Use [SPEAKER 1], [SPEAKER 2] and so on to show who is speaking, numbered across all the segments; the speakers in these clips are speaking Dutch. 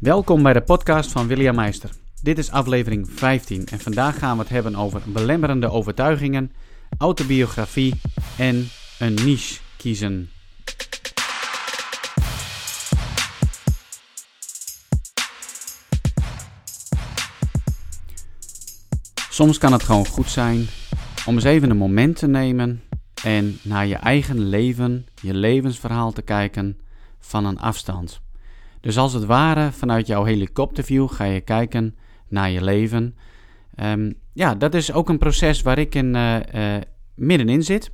[SPEAKER 1] Welkom bij de podcast van William Meister. Dit is aflevering 15 en vandaag gaan we het hebben over belemmerende overtuigingen, autobiografie en een niche kiezen. Soms kan het gewoon goed zijn om eens even een moment te nemen en naar je eigen leven, je levensverhaal te kijken van een afstand. Dus als het ware vanuit jouw helikopterview ga je kijken naar je leven. Um, ja, dat is ook een proces waar ik in, uh, uh, middenin zit.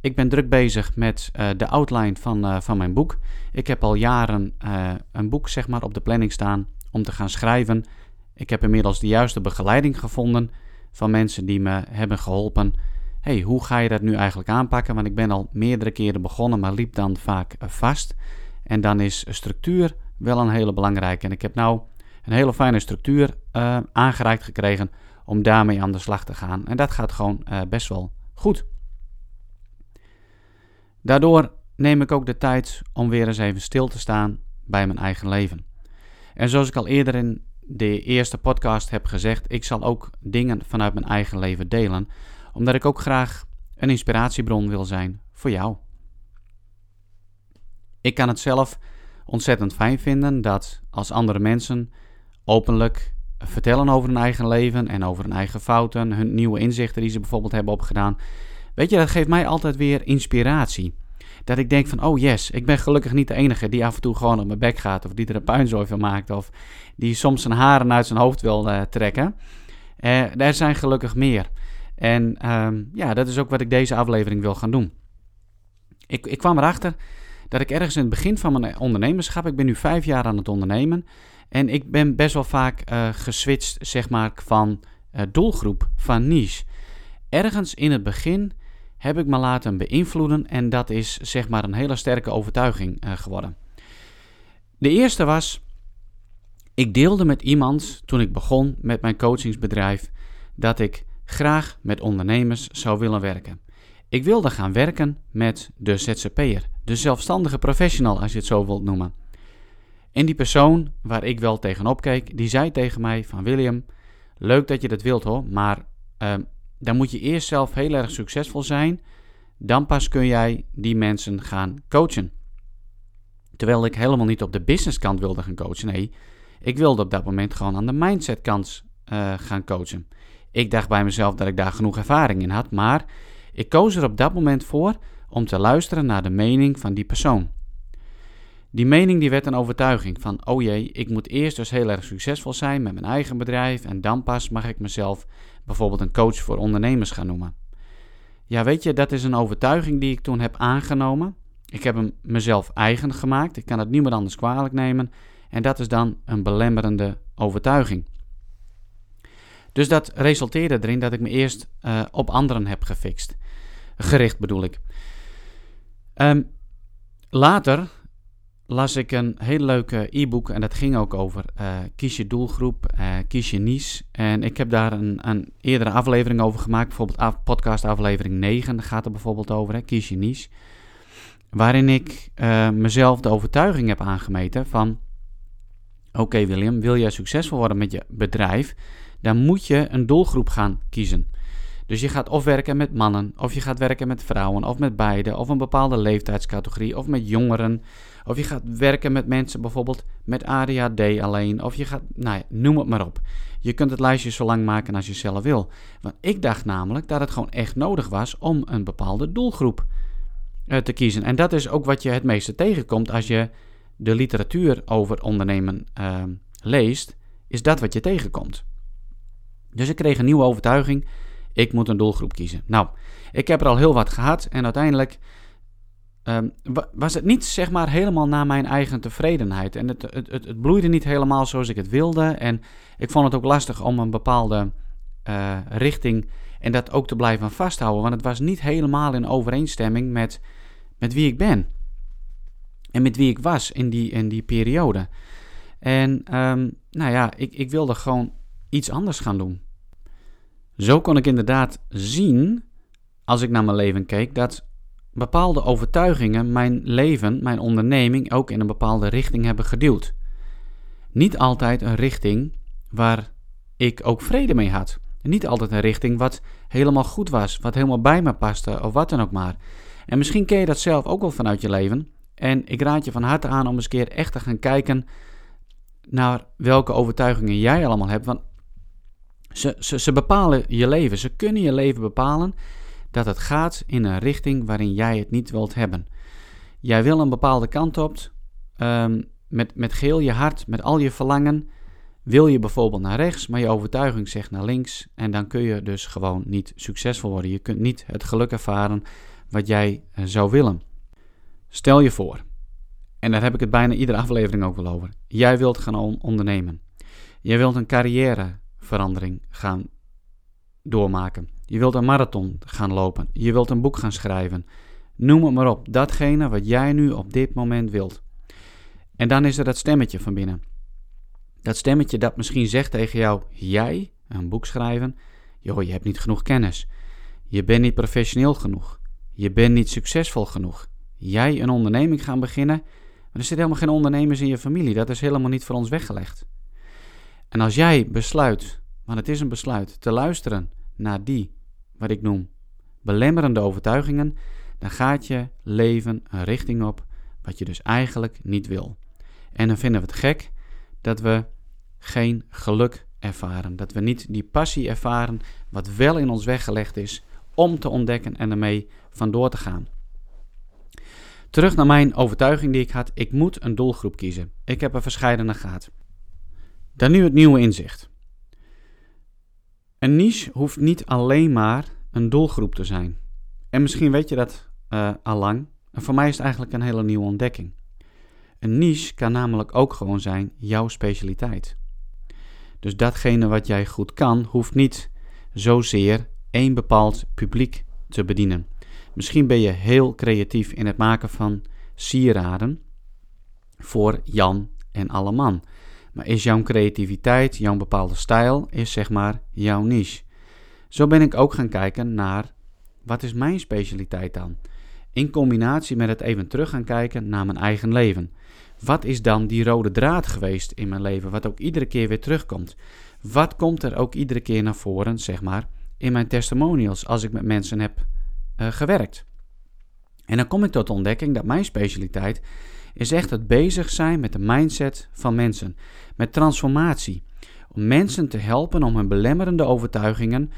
[SPEAKER 1] Ik ben druk bezig met uh, de outline van, van mijn boek. Ik heb al jaren een boek zeg maar, op de planning staan om te gaan schrijven. Ik heb inmiddels de juiste begeleiding gevonden van mensen die me hebben geholpen. hey, hoe ga je dat nu eigenlijk aanpakken? Want ik ben al meerdere keren begonnen, maar liep dan vaak vast. En dan is structuur wel een hele belangrijke. En ik heb nou een hele fijne structuur uh, aangereikt gekregen om daarmee aan de slag te gaan. En dat gaat gewoon uh, best wel goed. Daardoor neem ik ook de tijd om weer eens even stil te staan bij mijn eigen leven. En zoals ik al eerder in de eerste podcast heb gezegd, ik zal ook dingen vanuit mijn eigen leven delen, omdat ik ook graag een inspiratiebron wil zijn voor jou. Ik kan het zelf ontzettend fijn vinden dat als andere mensen openlijk vertellen over hun eigen leven en over hun eigen fouten, hun nieuwe inzichten die ze bijvoorbeeld hebben opgedaan. Weet je, dat geeft mij altijd weer inspiratie. Dat ik denk van, oh yes, ik ben gelukkig niet de enige die af en toe gewoon op mijn bek gaat. Of die er een puinzooi van maakt. Of die soms zijn haren uit zijn hoofd wil uh, trekken. Uh, er zijn gelukkig meer. En um, ja, dat is ook wat ik deze aflevering wil gaan doen. Ik, ik kwam erachter dat ik ergens in het begin van mijn ondernemerschap, ik ben nu vijf jaar aan het ondernemen, en ik ben best wel vaak uh, geswitcht, zeg maar, van uh, doelgroep, van niche. Ergens in het begin heb ik me laten beïnvloeden en dat is, zeg maar, een hele sterke overtuiging geworden. De eerste was, ik deelde met iemand toen ik begon met mijn coachingsbedrijf dat ik graag met ondernemers zou willen werken. Ik wilde gaan werken met de ZZP'er, de zelfstandige professional als je het zo wilt noemen. En die persoon waar ik wel tegenop keek, die zei tegen mij van William, leuk dat je dat wilt hoor, maar uh, dan moet je eerst zelf heel erg succesvol zijn, dan pas kun jij die mensen gaan coachen. Terwijl ik helemaal niet op de businesskant wilde gaan coachen, nee, ik wilde op dat moment gewoon aan de mindsetkant uh, gaan coachen. Ik dacht bij mezelf dat ik daar genoeg ervaring in had, maar ik koos er op dat moment voor om te luisteren naar de mening van die persoon. Die mening die werd een overtuiging van, oh jee, ik moet eerst dus heel erg succesvol zijn met mijn eigen bedrijf en dan pas mag ik mezelf bijvoorbeeld een coach voor ondernemers gaan noemen. Ja, weet je, dat is een overtuiging die ik toen heb aangenomen. Ik heb hem mezelf eigen gemaakt, ik kan het niemand anders kwalijk nemen en dat is dan een belemmerende overtuiging. Dus dat resulteerde erin dat ik me eerst uh, op anderen heb gefixt. Gericht bedoel ik. Um, later las ik een heel leuke e-book en dat ging ook over uh, kies je doelgroep, kies je niche. En ik heb daar een, een eerdere aflevering over gemaakt, bijvoorbeeld af, podcast aflevering 9 gaat er bijvoorbeeld over, hè, kies je niche. Waarin ik mezelf de overtuiging heb aangemeten van, oké William, wil jij succesvol worden met je bedrijf, dan moet je een doelgroep gaan kiezen. Dus je gaat of werken met mannen, of je gaat werken met vrouwen, of met beide, of een bepaalde leeftijdscategorie, of met jongeren. Of je gaat werken met mensen bijvoorbeeld met ADHD alleen, of je gaat, nou ja, noem het maar op. Je kunt het lijstje zo lang maken als je zelf wil. Want ik dacht namelijk dat het gewoon echt nodig was om een bepaalde doelgroep uh, te kiezen. En dat is ook wat je het meeste tegenkomt als je de literatuur over ondernemen uh, leest, is dat wat je tegenkomt. Dus ik kreeg een nieuwe overtuiging ik moet een doelgroep kiezen. Nou, ik heb er al heel wat gehad en uiteindelijk um, was het niet zeg maar helemaal naar mijn eigen tevredenheid. En het, het, het, bloeide niet helemaal zoals ik het wilde. En ik vond het ook lastig om een bepaalde uh, richting en dat ook te blijven vasthouden. Want het was niet helemaal in overeenstemming met, met wie ik ben. En met wie ik was in die, in die periode. En um, nou ja, ik, ik wilde gewoon iets anders gaan doen. Zo kon ik inderdaad zien, als ik naar mijn leven keek, dat bepaalde overtuigingen mijn leven, mijn onderneming ook in een bepaalde richting hebben geduwd. niet altijd een richting waar ik ook vrede mee had. Niet altijd een richting wat helemaal goed was, wat helemaal bij me paste of wat dan ook maar. En misschien ken je dat zelf ook wel vanuit je leven. En ik raad je van harte aan om eens een keer echt te gaan kijken naar welke overtuigingen jij allemaal hebt. Want ze, ze, ze bepalen je leven. Ze kunnen je leven bepalen dat het gaat in een richting waarin jij het niet wilt hebben. Jij wil een bepaalde kant op, um, met, met geheel je hart, met al je verlangen. Wil je bijvoorbeeld naar rechts, maar je overtuiging zegt naar links. En dan kun je dus gewoon niet succesvol worden. Je kunt niet het geluk ervaren wat jij eh, zou willen. Stel je voor, en daar heb ik het bijna iedere aflevering ook wel over. Jij wilt gaan ondernemen. Jij wilt een carrièreverandering gaan doormaken. Je wilt een marathon gaan lopen. Je wilt een boek gaan schrijven. Noem het maar op. Datgene wat jij nu op dit moment wilt. En dan is er dat stemmetje van binnen. Dat stemmetje dat misschien zegt tegen jou: Jij, een boek schrijven, joh, je hebt niet genoeg kennis. Je bent niet professioneel genoeg. Je bent niet succesvol genoeg. Jij een onderneming gaan beginnen, maar er zitten helemaal geen ondernemers in je familie. Dat is helemaal niet voor ons weggelegd. En als jij besluit, want het is een besluit, te luisteren naar die, wat ik noem, belemmerende overtuigingen, dan gaat je leven een richting op wat je dus eigenlijk niet wil. En dan vinden we het gek dat we geen geluk ervaren. Dat we niet die passie ervaren wat wel in ons weggelegd is om te ontdekken en ermee vandoor te gaan. Terug naar mijn overtuiging die ik had. Ik moet een doelgroep kiezen. Ik heb er verscheidene gehad. Dan nu het nieuwe inzicht. Een niche hoeft niet alleen maar een doelgroep te zijn. En misschien weet je dat uh, al lang. Voor mij is het eigenlijk een hele nieuwe ontdekking. Een niche kan namelijk ook gewoon zijn jouw specialiteit. Dus datgene wat jij goed kan, hoeft niet zozeer één bepaald publiek te bedienen. Misschien ben je heel creatief in het maken van sieraden voor Jan en alle man. Is jouw creativiteit, jouw bepaalde stijl, is zeg maar jouw niche. Zo ben ik ook gaan kijken naar wat is mijn specialiteit dan? In combinatie met het even terug gaan kijken naar mijn eigen leven. Wat is dan die rode draad geweest in mijn leven, wat ook iedere keer weer terugkomt? Wat komt er ook iedere keer naar voren, zeg maar, in mijn testimonials als ik met mensen heb uh, gewerkt? En dan kom ik tot de ontdekking dat mijn specialiteit is echt het bezig zijn met de mindset van mensen, met transformatie. Om mensen te helpen om hun belemmerende overtuigingen,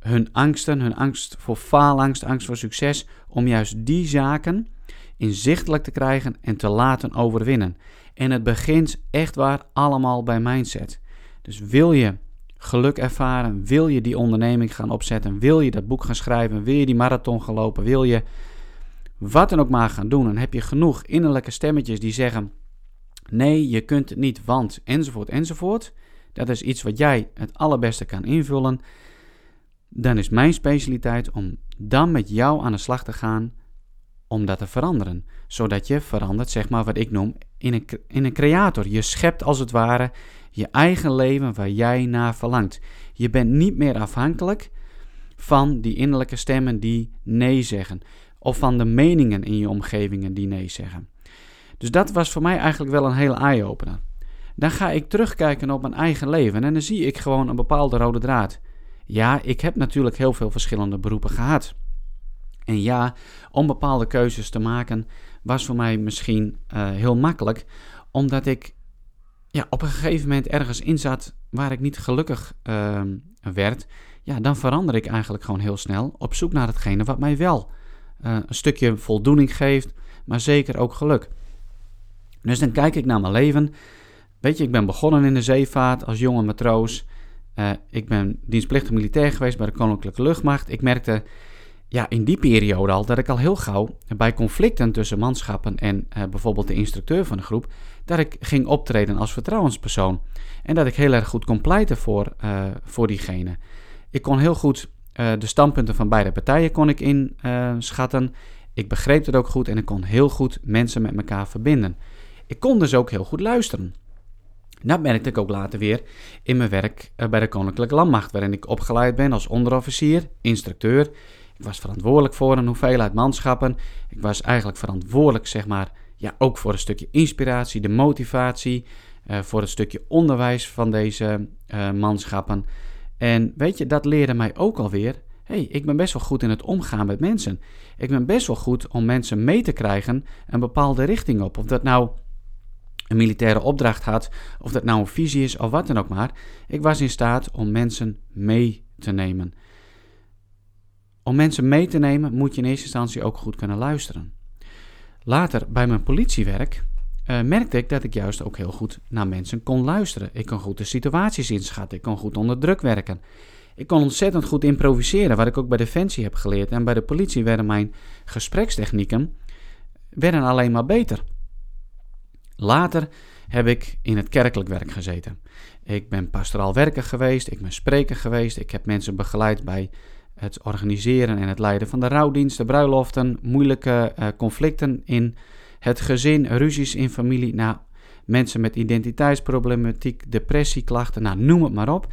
[SPEAKER 1] hun angsten, hun angst voor faalangst, angst voor succes, om juist die zaken inzichtelijk te krijgen en te laten overwinnen. En het begint echt waar allemaal bij mindset. Dus wil je geluk ervaren, wil je die onderneming gaan opzetten, wil je dat boek gaan schrijven, wil je die marathon gaan lopen, wil je wat dan ook maar gaan doen, dan heb je genoeg innerlijke stemmetjes die zeggen: nee, je kunt het niet, want enzovoort enzovoort. Dat is iets wat jij het allerbeste kan invullen. Dan is mijn specialiteit om dan met jou aan de slag te gaan om dat te veranderen. Zodat je verandert, zeg maar wat ik noem, in een, in een creator. Je schept als het ware je eigen leven waar jij naar verlangt. Je bent niet meer afhankelijk van die innerlijke stemmen die nee zeggen. Of van de meningen in je omgevingen die nee zeggen. Dus dat was voor mij eigenlijk wel een hele eye-opener. Dan ga ik terugkijken op mijn eigen leven en dan zie ik gewoon een bepaalde rode draad. Ja, ik heb natuurlijk heel veel verschillende beroepen gehad. En ja, om bepaalde keuzes te maken was voor mij misschien uh, heel makkelijk, omdat ik ja, op een gegeven moment ergens in zat waar ik niet gelukkig uh, werd. Ja, dan verander ik eigenlijk gewoon heel snel op zoek naar hetgene wat mij wel een stukje voldoening geeft, maar zeker ook geluk. Dus dan kijk ik naar mijn leven. Weet je, ik ben begonnen in de zeevaart als jonge matroos. Uh, ik ben dienstplichtig militair geweest bij de Koninklijke Luchtmacht. Ik merkte ja, in die periode al dat ik al heel gauw bij conflicten tussen manschappen en uh, bijvoorbeeld de instructeur van de groep, dat ik ging optreden als vertrouwenspersoon. En dat ik heel erg goed kon pleiten voor, voor diegene. Ik kon heel goed uh, de standpunten van beide partijen kon ik inschatten. ik begreep het ook goed en ik kon heel goed mensen met elkaar verbinden. Ik kon dus ook heel goed luisteren. Dat merkte ik ook later weer in mijn werk bij de Koninklijke Landmacht, waarin ik opgeleid ben als onderofficier, instructeur ik was verantwoordelijk voor een hoeveelheid manschappen. Ik was eigenlijk verantwoordelijk, zeg maar, ja, ook voor een stukje inspiratie, de motivatie, voor het stukje onderwijs van deze manschappen. En weet je, dat leerde mij ook alweer. hey, ik ben best wel goed in het omgaan met mensen. Ik ben best wel goed om mensen mee te krijgen een bepaalde richting op. Of dat nou een militaire opdracht had, of dat nou een visie is of wat dan ook maar. Ik was in staat om mensen mee te nemen. Om mensen mee te nemen moet je in eerste instantie ook goed kunnen luisteren. Later bij mijn politiewerk uh, merkte ik dat ik juist ook heel goed naar mensen kon luisteren. Ik kon goed de situaties inschatten, ik kon goed onder druk werken. Ik kon ontzettend goed improviseren, wat ik ook bij Defensie heb geleerd. En bij de politie werden mijn gesprekstechnieken werden alleen maar beter. Later heb ik in het kerkelijk werk gezeten. Ik ben pastoraal werker geweest, ik ben spreker geweest, ik heb mensen begeleid bij het organiseren en het leiden van de rouwdiensten, bruiloften, moeilijke uh, conflicten in het gezin, ruzies in familie, nou, mensen met identiteitsproblematiek, depressieklachten, nou, noem het maar op.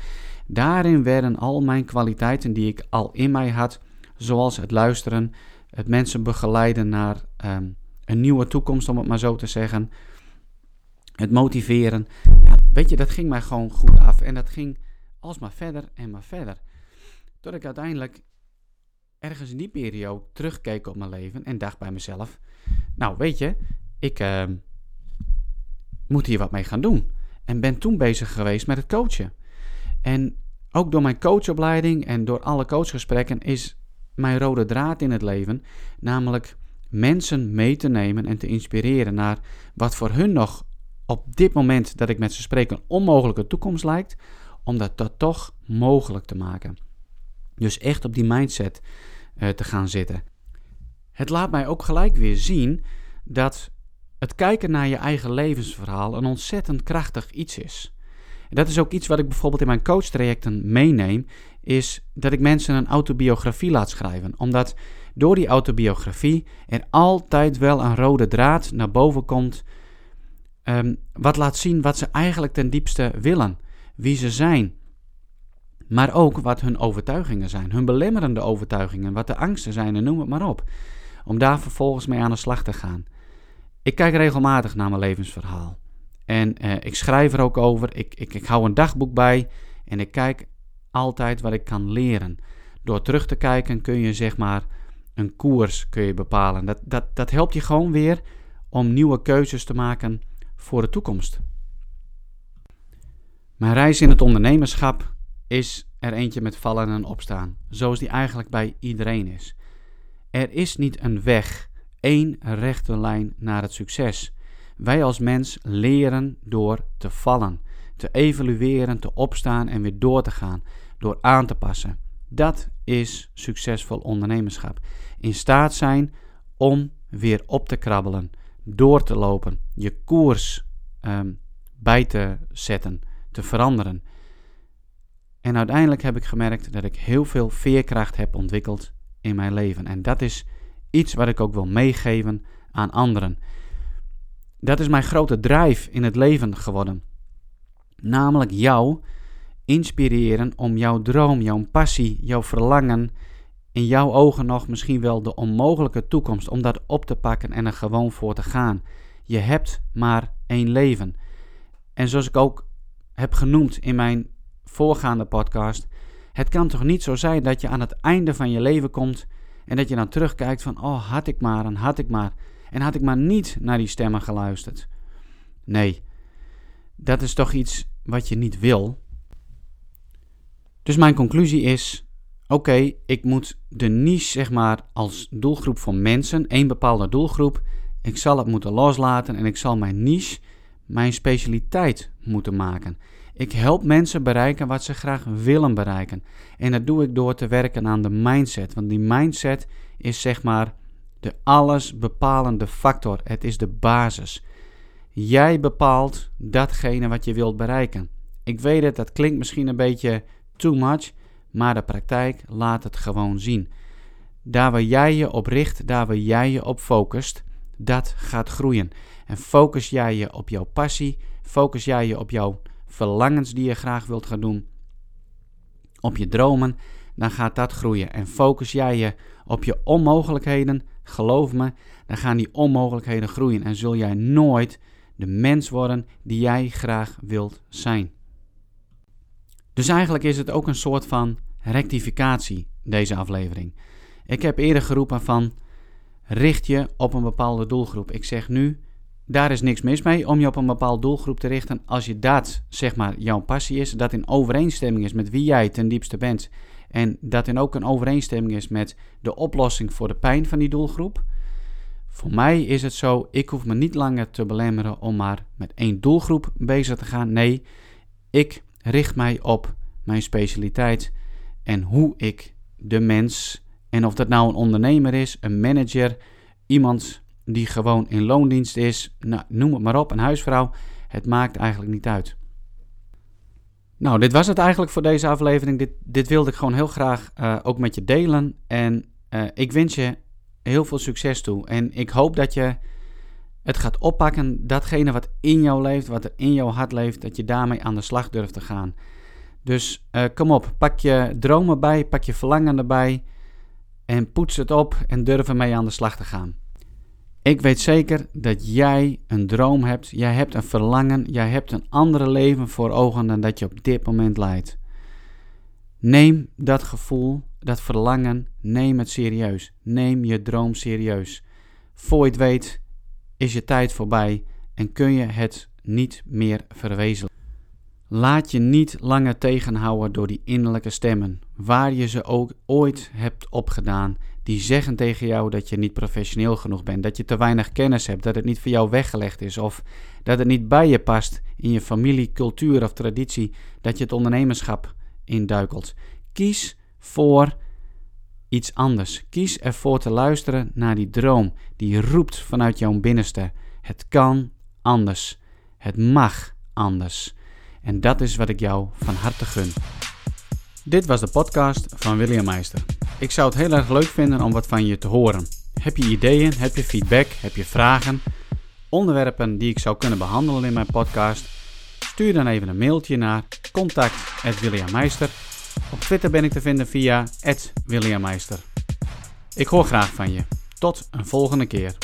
[SPEAKER 1] Daarin werden al mijn kwaliteiten die ik al in mij had, zoals het luisteren, het mensen begeleiden naar um, een nieuwe toekomst, om het maar zo te zeggen, het motiveren. Ja, weet je, dat ging mij gewoon goed af en dat ging alsmaar verder en maar verder. Tot ik uiteindelijk ergens in die periode terugkeek op mijn leven en dacht bij mezelf: Nou, weet je, ik uh, moet hier wat mee gaan doen. En ben toen bezig geweest met het coachen. En ook door mijn coachopleiding en door alle coachgesprekken is mijn rode draad in het leven, namelijk mensen mee te nemen en te inspireren naar wat voor hun nog op dit moment dat ik met ze spreek een onmogelijke toekomst lijkt, om dat, dat toch mogelijk te maken. Dus echt op die mindset te gaan zitten. Het laat mij ook gelijk weer zien dat het kijken naar je eigen levensverhaal een ontzettend krachtig iets is. En dat is ook iets wat ik bijvoorbeeld in mijn coachtrajecten meeneem, is dat ik mensen een autobiografie laat schrijven. Omdat door die autobiografie er altijd wel een rode draad naar boven komt, um, wat laat zien wat ze eigenlijk ten diepste willen, wie ze zijn, maar ook wat hun overtuigingen zijn, hun belemmerende overtuigingen, wat de angsten zijn en noem het maar op. Om daar vervolgens mee aan de slag te gaan. Ik kijk regelmatig naar mijn levensverhaal. En eh, ik schrijf er ook over. Ik, ik, ik hou een dagboek bij. En ik kijk altijd wat ik kan leren. Door terug te kijken kun je zeg maar een koers kun je bepalen. Dat, dat, dat helpt je gewoon weer om nieuwe keuzes te maken voor de toekomst. Mijn reis in het ondernemerschap is er eentje met vallen en opstaan, zoals die eigenlijk bij iedereen is. Er is niet een weg, één rechte lijn naar het succes. Wij als mens leren door te vallen, te evalueren, te opstaan en weer door te gaan, door aan te passen. Dat is succesvol ondernemerschap. In staat zijn om weer op te krabbelen, door te lopen, je koers um, bij te zetten, te veranderen. En uiteindelijk heb ik gemerkt dat ik heel veel veerkracht heb ontwikkeld in mijn leven. En dat is iets wat ik ook wil meegeven aan anderen. Dat is mijn grote drive in het leven geworden. Namelijk jou inspireren om jouw droom, jouw passie, jouw verlangen, in jouw ogen nog misschien wel de onmogelijke toekomst, om dat op te pakken en er gewoon voor te gaan. Je hebt maar één leven. En zoals ik ook heb genoemd in mijn voorgaande podcast. Het kan toch niet zo zijn dat je aan het einde van je leven komt en dat je dan terugkijkt van, oh had ik maar en had ik maar. En had ik maar niet naar die stemmen geluisterd. Nee, dat is toch iets wat je niet wil. Dus mijn conclusie is: oké, ik moet de niche, zeg maar, als doelgroep van mensen, één bepaalde doelgroep, ik zal het moeten loslaten en ik zal mijn niche, mijn specialiteit moeten maken. Ik help mensen bereiken wat ze graag willen bereiken. En dat doe ik door te werken aan de mindset. Want die mindset is zeg maar de alles bepalende factor. Het is de basis. Jij bepaalt datgene wat je wilt bereiken. Ik weet het, dat klinkt misschien een beetje too much, maar de praktijk laat het gewoon zien. Daar waar jij je op richt, daar waar jij je op focust, dat gaat groeien. En focus jij je op jouw passie, focus jij je op jouw verlangens die je graag wilt gaan doen, op je dromen, dan gaat dat groeien. En focus jij je op je onmogelijkheden, geloof me, dan gaan die onmogelijkheden groeien en zul jij nooit de mens worden die jij graag wilt zijn. Dus eigenlijk is het ook een soort van rectificatie, deze aflevering. Ik heb eerder geroepen van richt je op een bepaalde doelgroep. Ik zeg nu, daar is niks mis mee om je op een bepaalde doelgroep te richten. Als je dat, zeg maar, jouw passie is, dat in overeenstemming is met wie jij ten diepste bent. En dat in ook een overeenstemming is met de oplossing voor de pijn van die doelgroep. Voor mij is het zo, ik hoef me niet langer te belemmeren om maar met één doelgroep bezig te gaan. Nee, ik richt mij op mijn specialiteit en hoe ik de mens, en of dat nou een ondernemer is, een manager, iemand die gewoon in loondienst is, nou, noem het maar op, een huisvrouw, het maakt eigenlijk niet uit. Nou, dit was het eigenlijk voor deze aflevering. Dit, dit wilde ik gewoon heel graag uh, ook met je delen. En uh, ik wens je heel veel succes toe. En ik hoop dat je het gaat oppakken, datgene wat in jou leeft, wat er in jouw hart leeft, dat je daarmee aan de slag durft te gaan. Dus uh, kom op, pak je dromen bij, pak je verlangen erbij en poets het op en durf ermee aan de slag te gaan. Ik weet zeker dat jij een droom hebt, jij hebt een verlangen, jij hebt een andere leven voor ogen dan dat je op dit moment leidt. Neem dat gevoel, dat verlangen, neem het serieus. Neem je droom serieus. Voor je het weet is je tijd voorbij en kun je het niet meer verwezenlijken. Laat je niet langer tegenhouden door die innerlijke stemmen, waar je ze ook ooit hebt opgedaan, die zeggen tegen jou dat je niet professioneel genoeg bent, dat je te weinig kennis hebt, dat het niet voor jou weggelegd is of dat het niet bij je past in je familie, cultuur of traditie, dat je het ondernemerschap induikelt. Kies voor iets anders. Kies ervoor te luisteren naar die droom die roept vanuit jouw binnenste. Het kan anders. Het mag anders. En dat is wat ik jou van harte gun. Dit was de podcast van William Meister. Ik zou het heel erg leuk vinden om wat van je te horen. Heb je ideeën? Heb je feedback? Heb je vragen? Onderwerpen die ik zou kunnen behandelen in mijn podcast? Stuur dan even een mailtje naar contact@williammeister. Op Twitter ben ik te vinden via @williammeister. Ik hoor graag van je. Tot een volgende keer.